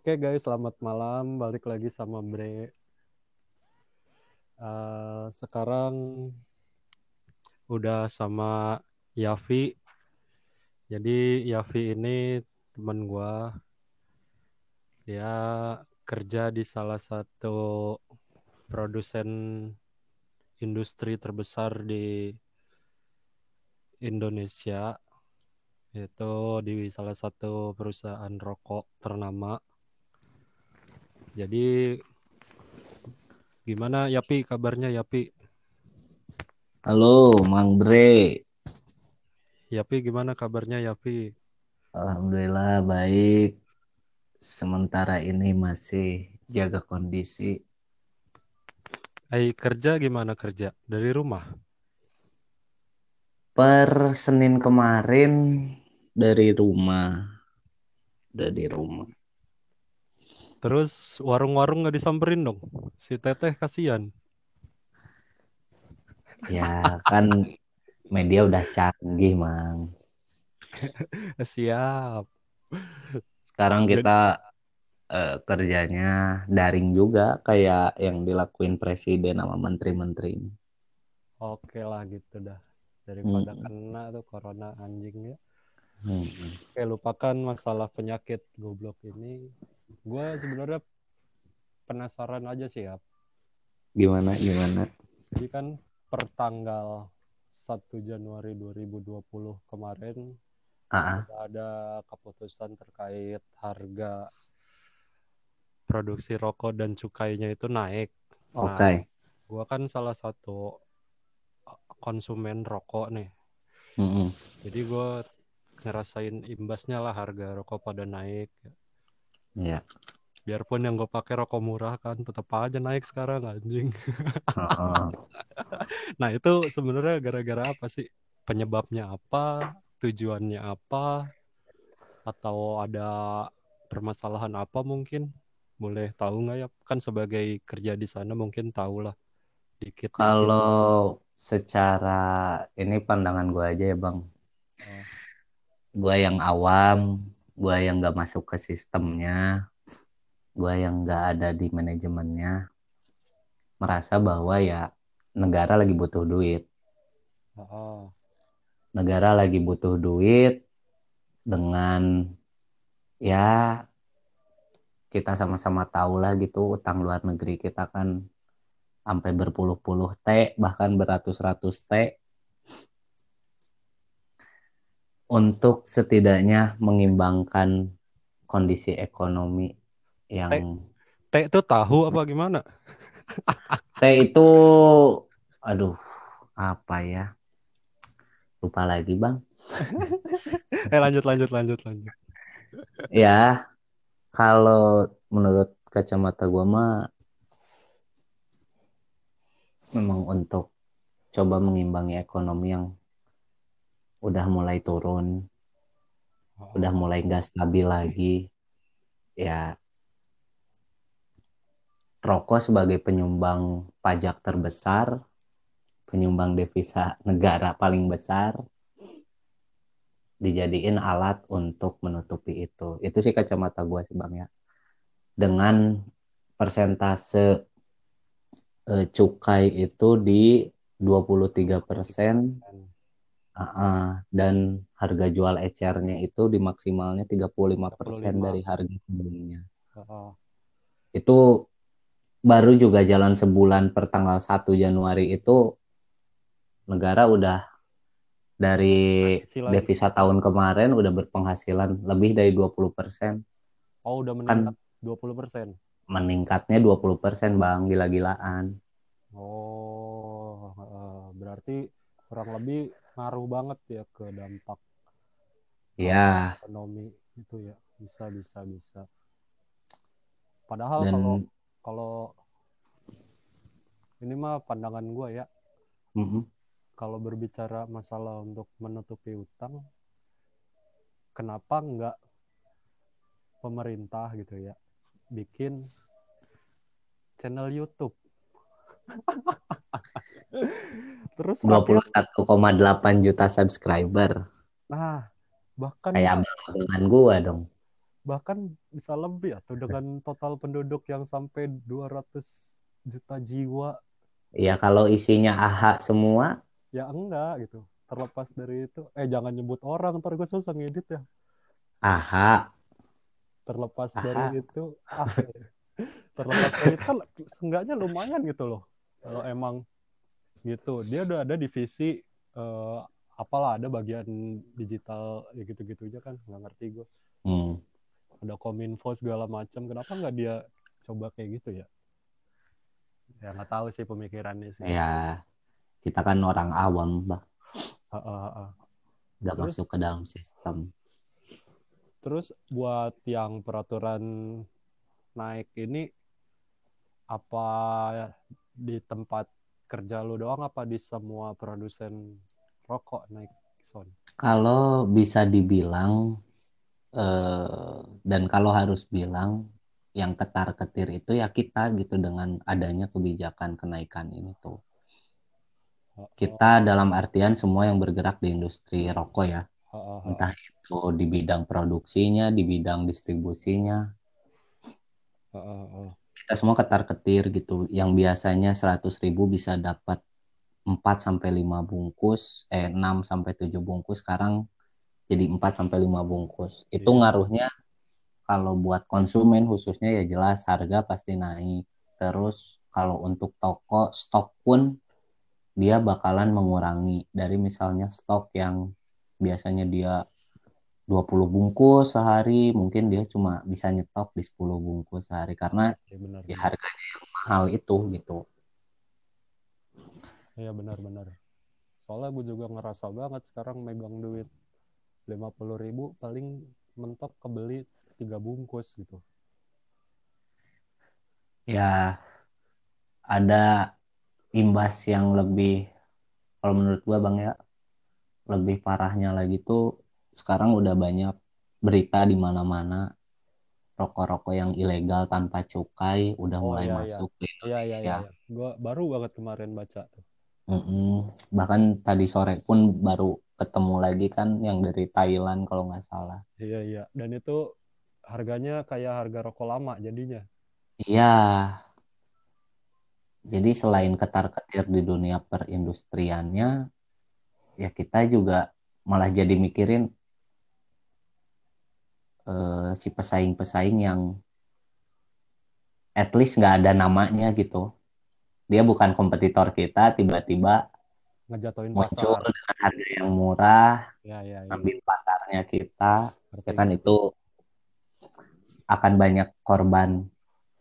Oke guys, selamat malam. Balik lagi sama Bre. Uh, sekarang udah sama Yafi. Jadi Yafi ini teman gua. Dia kerja di salah satu produsen industri terbesar di Indonesia itu di salah satu perusahaan rokok ternama jadi gimana Yapi kabarnya Yapi? Halo Mang Bre. Yapi gimana kabarnya Yapi? Alhamdulillah baik. Sementara ini masih jaga kondisi. Eh kerja gimana kerja? Dari rumah? Per Senin kemarin dari rumah. Dari rumah. Terus warung-warung nggak disamperin dong? Si Teteh kasihan. Ya kan media udah canggih, Mang. Siap. Sekarang kita uh, kerjanya daring juga kayak yang dilakuin presiden sama menteri-menterinya. Oke lah gitu dah. Daripada hmm. kena tuh corona anjing ya. Hmm. Oke lupakan masalah penyakit goblok ini gue sebenarnya penasaran aja sih ya gimana gimana jadi kan per tanggal 1 Januari 2020 kemarin uh-uh. ada keputusan terkait harga produksi rokok dan cukainya itu naik. Oke. Okay. Nah, gua kan salah satu konsumen rokok nih. Mm-hmm. Jadi gue ngerasain imbasnya lah harga rokok pada naik. Iya. Biarpun yang gue pakai rokok murah kan tetap aja naik sekarang anjing. Uh-uh. nah itu sebenarnya gara-gara apa sih? Penyebabnya apa? Tujuannya apa? Atau ada permasalahan apa mungkin? Boleh tahu nggak ya? Kan sebagai kerja di sana mungkin tahu lah dikit. Kalau secara ini pandangan gue aja ya bang. Oh. Gue yang awam, gue yang nggak masuk ke sistemnya gue yang nggak ada di manajemennya merasa bahwa ya negara lagi butuh duit oh. negara lagi butuh duit dengan ya kita sama-sama tahu lah gitu utang luar negeri kita kan sampai berpuluh-puluh T bahkan beratus-ratus T untuk setidaknya mengimbangkan kondisi ekonomi yang T itu tahu apa gimana? T itu aduh apa ya? Lupa lagi, Bang. eh lanjut lanjut lanjut lanjut. Ya, kalau menurut kacamata gua mah memang untuk coba mengimbangi ekonomi yang udah mulai turun, oh. udah mulai nggak stabil lagi. Ya, rokok sebagai penyumbang pajak terbesar, penyumbang devisa negara paling besar, dijadiin alat untuk menutupi itu. Itu sih kacamata gue sih bang ya. Dengan persentase eh, cukai itu di 23 persen Uh, dan harga jual ecernya itu di maksimalnya 35%, 35. dari harga sebelumnya. Uh, Itu baru juga jalan sebulan per tanggal 1 Januari itu negara udah dari devisa tahun kemarin udah berpenghasilan lebih dari 20%. Oh, udah meningkat kan, 20%. Meningkatnya 20% Bang, gila-gilaan. Oh, berarti kurang lebih ngaruh banget ya ke dampak ya ekonomi itu ya. Bisa bisa bisa. Padahal Dan, kalau kalau ini mah pandangan gue ya. Mm -hmm. kalau berbicara masalah untuk menutupi utang kenapa enggak pemerintah gitu ya bikin channel YouTube Terus 21,8 juta subscriber. Nah, bahkan kayak abang gua dong. bahkan bisa lebih atau dengan total penduduk yang sampai 200 juta jiwa. Ya kalau isinya AHA semua, ya enggak gitu. Terlepas dari itu. Eh jangan nyebut orang ntar gue susah ngedit ya. AHA, terlepas Aha. dari itu ah, terlepas dari itu seenggaknya lumayan gitu loh kalau emang gitu. Dia udah ada divisi eh, apalah ada bagian digital ya gitu-gitu aja kan. Nggak ngerti gue hmm, ada kominfo segala macam. Kenapa nggak dia coba kayak gitu ya? Ya nggak tahu sih pemikirannya sih. Ya kita kan orang awam, ah. nggak masuk ke dalam sistem. Terus buat yang peraturan naik ini apa di tempat kerja lu doang apa di semua produsen rokok naik son? Kalau bisa dibilang eh, dan kalau harus bilang yang ketar-ketir itu ya kita gitu dengan adanya kebijakan kenaikan ini tuh. Kita dalam artian semua yang bergerak di industri rokok ya, Ah, ah, ah. entah itu di bidang produksinya, di bidang distribusinya. Kita semua ketar-ketir gitu. Yang biasanya 100 ribu bisa dapat 4 sampai 5 bungkus, eh 6 sampai 7 bungkus, sekarang jadi 4 sampai 5 bungkus. Itu Iya. ngaruhnya kalau buat konsumen khususnya ya jelas harga pasti naik. Terus kalau untuk toko stok pun dia bakalan mengurangi dari misalnya stok yang biasanya dia 20 bungkus sehari, mungkin dia cuma bisa nyetok di 10 bungkus sehari karena Iya benar. ya benar. harganya yang mahal itu gitu. Iya benar-benar. Soalnya gue juga ngerasa banget sekarang megang duit 50 ribu paling mentok kebeli tiga bungkus gitu. Ya ada imbas yang lebih kalau menurut gua Bang ya lebih parahnya lagi tuh sekarang udah banyak berita di mana-mana rokok-rokok yang ilegal tanpa cukai udah Oh, mulai iya, iya. masuk ke Iya iya Indonesia. iya. iya. Gue baru banget kemarin baca tuh. Mm-mm. Bahkan tadi sore pun baru ketemu lagi kan yang dari Thailand kalau nggak salah. Iya iya. Dan itu harganya kayak harga rokok lama jadinya. Iya. Jadi selain ketar-ketir di dunia perindustriannya, ya kita juga malah jadi mikirin eh, si pesaing-pesaing yang at least nggak ada namanya gitu. Dia bukan kompetitor kita, tiba-tiba Ngejatuhin muncul pasar. dengan harga yang murah, Iya iya iya. ngambil pasarnya kita, Ngerti, ya kan itu akan banyak korban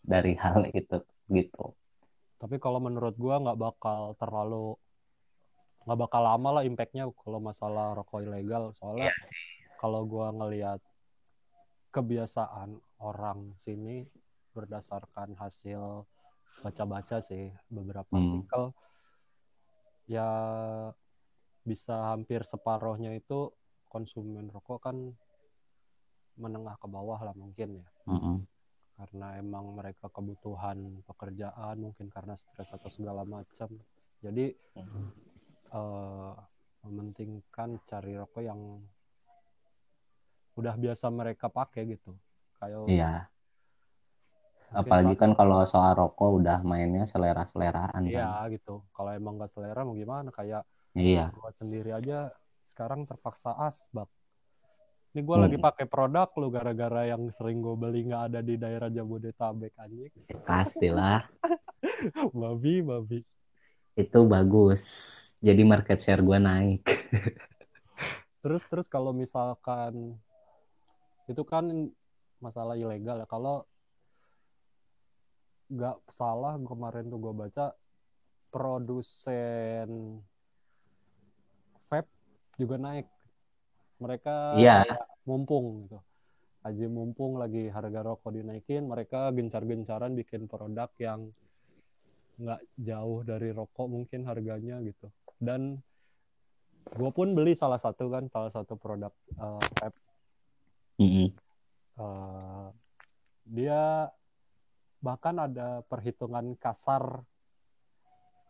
dari hal itu gitu. Tapi kalau menurut gua nggak bakal terlalu nggak bakal lama lah impactnya kalau masalah rokok ilegal. Soalnya sih. kalau gua ngelihat kebiasaan orang sini berdasarkan hasil baca-baca sih beberapa Hmm. artikel ya bisa hampir separohnya itu konsumen rokok kan menengah ke bawah lah mungkin ya Mm-mm. karena emang mereka kebutuhan pekerjaan mungkin karena stres atau segala macam jadi eh, mementingkan cari rokok yang udah biasa mereka pakai gitu kayak Iya. Apalagi kan kalau soal rokok udah mainnya selera-seleraan iya kan. gitu kalau emang gak selera mau gimana kayak Iya. gue sendiri aja sekarang terpaksa asbak ini gue Hmm. lagi pakai produk lu gara-gara yang sering gue beli nggak ada di daerah Jabodetabek anjing Pastilah babi babi itu bagus. Jadi market share gua naik. terus terus kalau misalkan itu kan masalah ilegal ya. Kalau nggak salah kemarin tuh gue baca produsen vape juga naik. Mereka kayak mumpung gitu. Aja mumpung lagi harga rokok dinaikin mereka gencar-gencaran bikin produk yang nggak jauh dari rokok mungkin harganya gitu. Dan gue pun beli salah satu kan salah satu produk eh, vape Eh, dia bahkan ada perhitungan kasar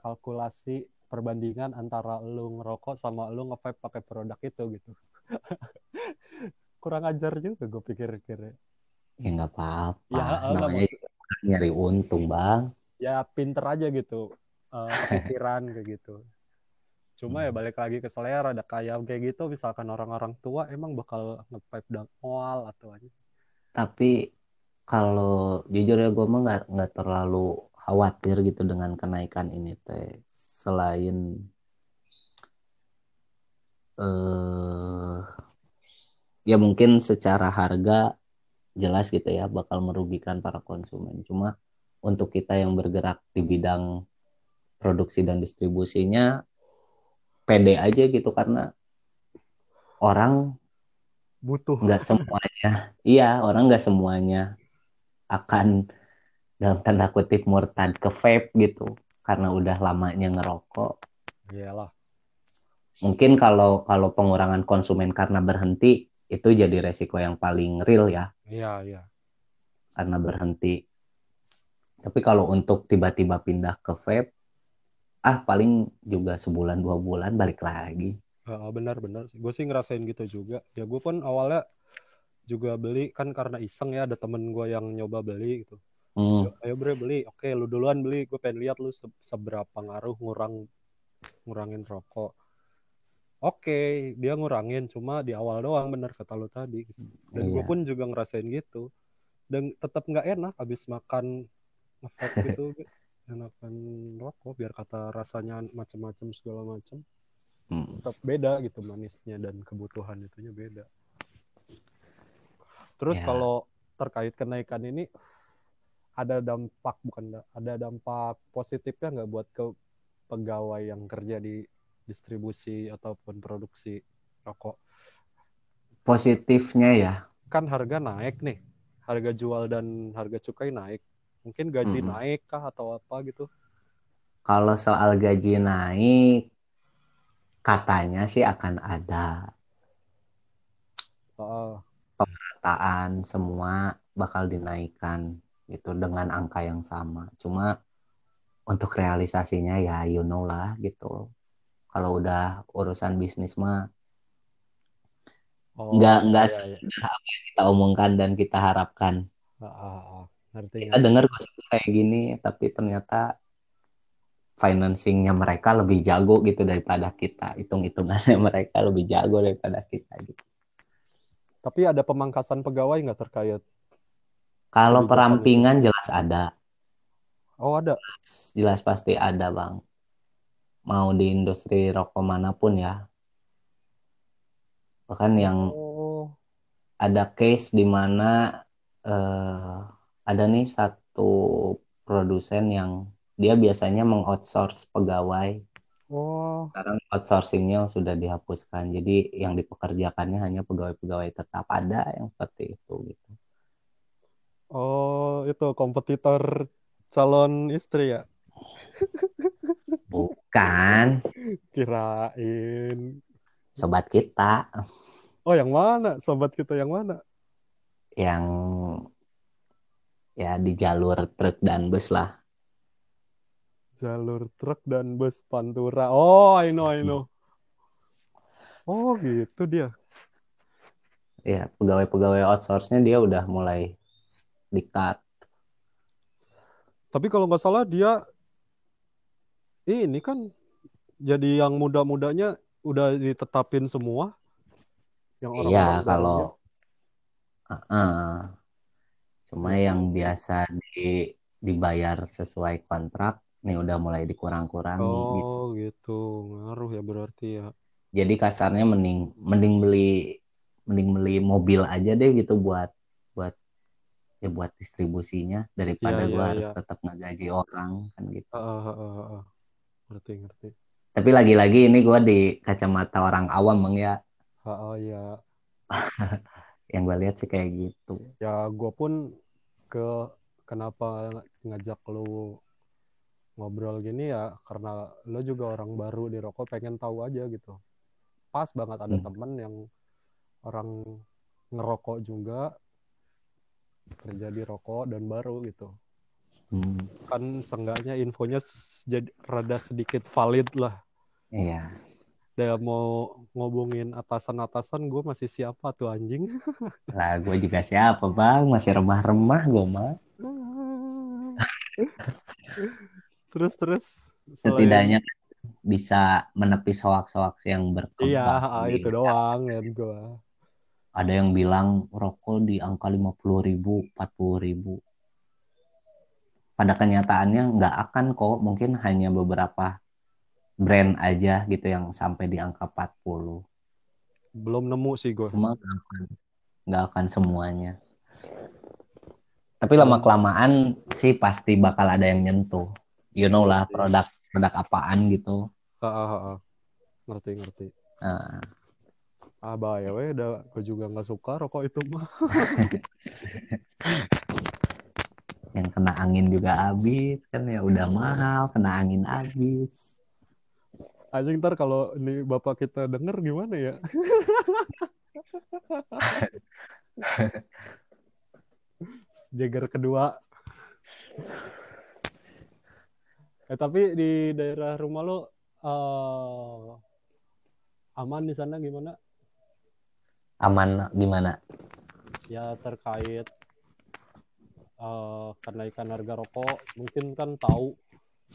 kalkulasi perbandingan antara lu ngerokok sama lu nge-vape pakai produk itu gitu. Kurang ajar juga gue pikir-pikir. Ya nggak apa-apa. Ya enggak namanya maksud nyari untung bang. Ya pinter aja gitu uh, pikiran kayak gitu cuma ya Hmm. balik lagi ke selera ada kayak kayak gitu misalkan orang-orang tua emang bakal nge-pipe dan mual atau aja tapi kalau jujur ya gue mah nggak nggak terlalu khawatir gitu dengan kenaikan ini teh. Selain eh ya mungkin secara harga jelas gitu ya bakal merugikan para konsumen. Cuma untuk kita yang bergerak di bidang produksi dan distribusinya pede aja gitu karena orang butuh. nggak semuanya. Iya orang nggak semuanya akan dalam tanda kutip murtad ke vape gitu. Karena udah lamanya ngerokok. Iyalah. Mungkin kalau kalau pengurangan konsumen karena berhenti itu jadi resiko yang paling real ya. Iya iya. Karena berhenti. Tapi kalau untuk tiba-tiba pindah ke vape ah paling juga sebulan dua bulan balik lagi benar-benar sih. Gue sih ngerasain gitu juga. Ya gue pun awalnya juga beli kan karena iseng ya ada temen gue yang nyoba beli gitu. hmm, Ayo, bre beli. Oke lu duluan beli. Gue pengen lihat lu se- seberapa ngaruh ngurang ngurangin rokok. Oke dia ngurangin cuma di awal doang bener kata lu tadi. gitu. Dan gue iya pun juga ngerasain gitu. Dan tetap nggak enak abis makan nge-vape gitu. Enakan rokok biar kata rasanya macam-macam segala macam Hmm, tetap beda gitu manisnya dan kebutuhan itunya beda. Terus Ya. kalau terkait kenaikan ini ada dampak bukan da- ada dampak positifnya nggak buat ke pegawai yang kerja di distribusi ataupun produksi rokok? positifnya ya Kan harga naik nih, harga jual dan harga cukai naik. Mungkin gaji Mm-mm. naik kah atau apa gitu? kalau soal gaji naik katanya sih akan ada Oh, pemerataan semua bakal dinaikkan gitu dengan angka yang sama. Cuma untuk realisasinya ya you know lah gitu. Kalau udah urusan bisnis mah oh, nggak nggak iya, iya. apa yang kita omongkan dan kita harapkan. Ah, ah, ah. Ngerti, Kita dengar gosip kayak gini, tapi ternyata financingnya mereka lebih jago gitu daripada kita. Hitung-hitungannya mereka lebih jago daripada kita gitu. Tapi ada pemangkasan pegawai nggak terkait Kalau kebijakan itu? perampingan jelas ada, Oh ada. jelas pasti ada bang. Mau di industri rokok mana pun ya. Bahkan yang Oh, ada case di mana eh, ada nih satu produsen yang dia biasanya mengoutsource pegawai. oh, Sekarang outsourcingnya sudah dihapuskan. Jadi yang dipekerjakannya hanya pegawai-pegawai tetap ada yang seperti itu gitu. oh, itu kompetitor calon istri ya? Bukan Kirain. sobat kita Oh, yang mana? Sobat kita yang mana? yang ya di jalur truk dan bus lah. Jalur truk dan bus Pantura. Oh, I know, I know. Oh, gitu dia. Ya, pegawai-pegawai outsource-nya dia udah mulai di-cut. Tapi kalau nggak salah dia ini kan jadi yang muda-mudanya udah ditetapin semua. Yang Iya, orang-orang kalau Heeh. Cuma Gitu. yang biasa di dibayar sesuai kontrak nih udah mulai dikurang-kurangi gitu. Oh, gitu. Ngaruh ya berarti ya. Jadi kasarnya mending mending beli mending beli mobil aja deh gitu buat buat ya buat distribusinya daripada Iya, gua iya, harus iya. tetap ngegaji orang kan gitu. Ah, ah, ah, ah. Ngerti, ngerti. Tapi lagi-lagi ini gua di kacamata orang awam bang ya Ah, ah, ya. yang gue lihat sih kayak gitu. Ya, gue pun ke kenapa ngajak lu ngobrol gini ya karena lo juga orang baru di rokok pengen tahu aja gitu. Pas banget ada Hmm. temen yang orang ngerokok juga kerja di rokok dan baru gitu. Hmm, Kan seenggaknya infonya jadi rada sedikit valid lah. iya. Dia mau ngobongin atasan-atasan gue masih siapa tuh anjing. Lah, gue juga siapa bang? Masih remah-remah gue mah. terus terus Setidaknya bisa menepis hoax-hoax yang berkembang. Iya, di itu doang kan gue. Ada yang bilang rokok di angka 50 ribu, 40 ribu. Pada kenyataannya nggak akan kok, mungkin hanya beberapa brand aja gitu yang sampai di angka 40. Belum nemu sih gue. Cuma nggak akan, nggak akan semuanya. Tapi lama kelamaan sih pasti bakal ada yang nyentuh. You know lah produk produk apaan gitu. Ah, ah, ah, ah. Ngerti ngerti. Nah, Ah bahaya weh, udah gue juga nggak suka rokok itu mah. yang kena angin juga habis kan ya udah mahal, kena angin habis. Anjing ntar kalau ini bapak kita denger gimana ya? Jagger kedua. Eh tapi di daerah rumah lo eh, aman di sana gimana? Aman gimana? Ya terkait eh, kenaikan harga rokok, mungkin kan tahu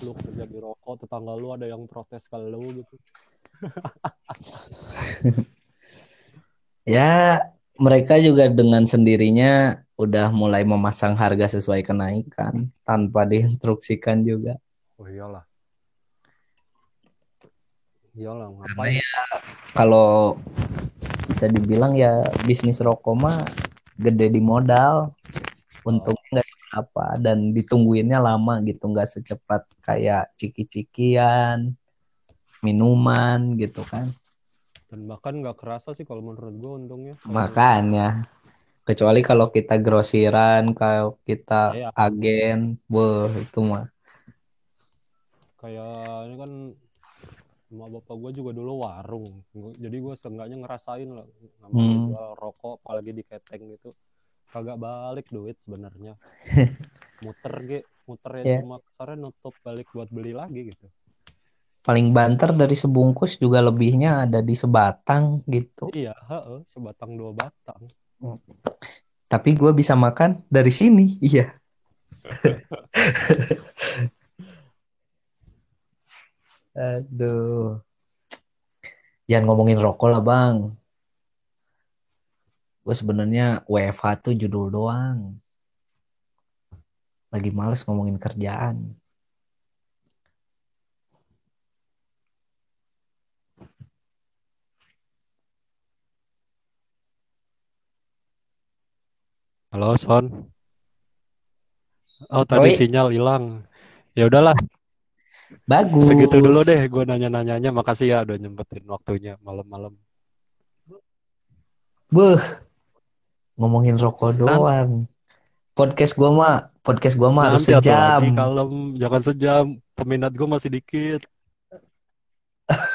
lu kerja di rokok, tetangga lu ada yang protes ke lu gitu. Ya, mereka juga dengan sendirinya udah mulai memasang harga sesuai kenaikan tanpa diinstruksikan juga. Oh iyalah. Iyalah, Karena ya kalau bisa dibilang ya bisnis rokok mah gede di modal, untungnya nggak seberapa dan ditungguinnya lama gitu, nggak secepat kayak ciki-cikian, minuman gitu kan. Dan bahkan nggak kerasa sih kalau menurut gue untungnya. Makanya, kecuali kalau kita grosiran, kalau kita Iya. agen, wah itu mah. kayak ini kan sama bapak gue juga dulu warung jadi gue seenggaknya ngerasain lah namanya Hmm. jual rokok apalagi di keteng gitu kagak balik duit sebenarnya muter ge muter ya Iya. cuma kasarnya nutup balik buat beli lagi gitu Paling banter dari sebungkus juga lebihnya ada di sebatang gitu. iya heeh, sebatang dua batang Tapi gue bisa makan dari sini, iya. Aduh. Jangan ngomongin rokok lah bang. Gue sebenarnya WFH tuh judul doang. Lagi males ngomongin kerjaan. halo son oh tadi Oi. sinyal hilang ya udahlah Bagus. segitu dulu deh gue nanya-nanyanya makasih ya udah nyempetin waktunya malam-malam Beuh. Ngomongin rokok doang. Podcast gua mah, podcast gua mah harus sejam. lagi kalem, jangan sejam. Peminat gue masih dikit.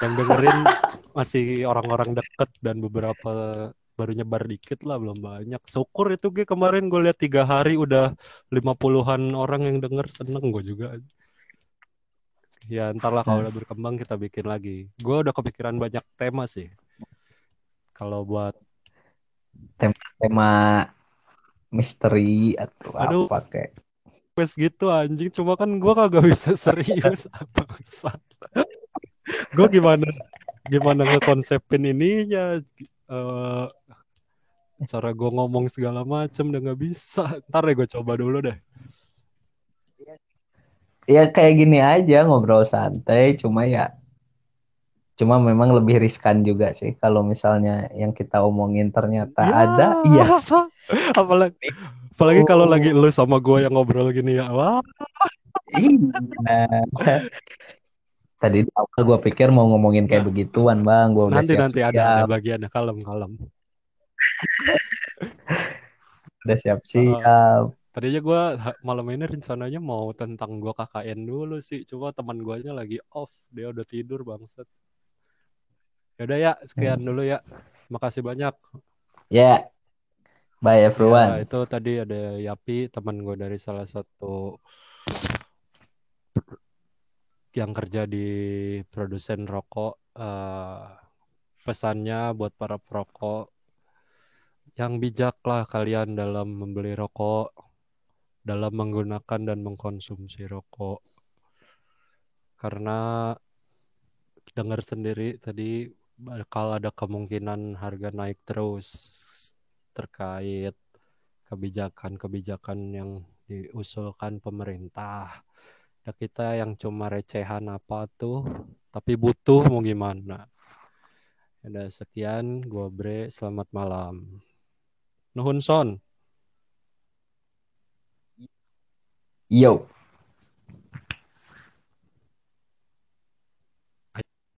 Yang dengerin masih orang-orang deket dan beberapa baru nyebar dikit lah, belum banyak. Syukur itu gue kemarin gue lihat tiga hari udah lima puluhan orang yang denger, seneng gue juga. Ya ntar lah kalau udah berkembang kita bikin lagi. Gue udah kepikiran banyak tema sih. Kalau buat Tema misteri atau Aduh. apa kayak. quiz gitu anjing, cuma kan gue kagak bisa serius bangsat. gue gimana gimana ngekonsepin ininya eh cara gue ngomong segala macem udah nggak bisa ntar deh gue coba dulu deh Ya kayak gini aja ngobrol santai, cuma ya cuma memang lebih riskan juga sih kalau misalnya yang kita omongin ternyata Ya. ada, iya. apalagi apalagi kalau lagi lu sama gue yang ngobrol gini ya. Wah. Iya. Tadi di awal gue pikir mau ngomongin kayak begituan bang, gue nanti nanti ada ada siap-siap, bagiannya. Kalem kalem. Udah siap-siap. tadi aja gue malam ini rencananya mau tentang gue KKN dulu sih. Cuma teman gue nya lagi off. Dia udah tidur bangsat yaudah ya sekian dulu ya. Makasih banyak. Ya, bye Ya, everyone. itu tadi ada Yapi, teman gue dari salah satu yang kerja di produsen rokok. Uh, pesannya buat para perokok yang bijaklah kalian dalam membeli rokok, dalam menggunakan dan mengkonsumsi rokok. Karena dengar sendiri tadi bakal ada kemungkinan harga naik terus terkait kebijakan-kebijakan yang diusulkan pemerintah. Ya kita yang cuma recehan apa tuh, tapi butuh mau gimana. Ada sekian, gue Bre, selamat malam. Nuhun son. Yo.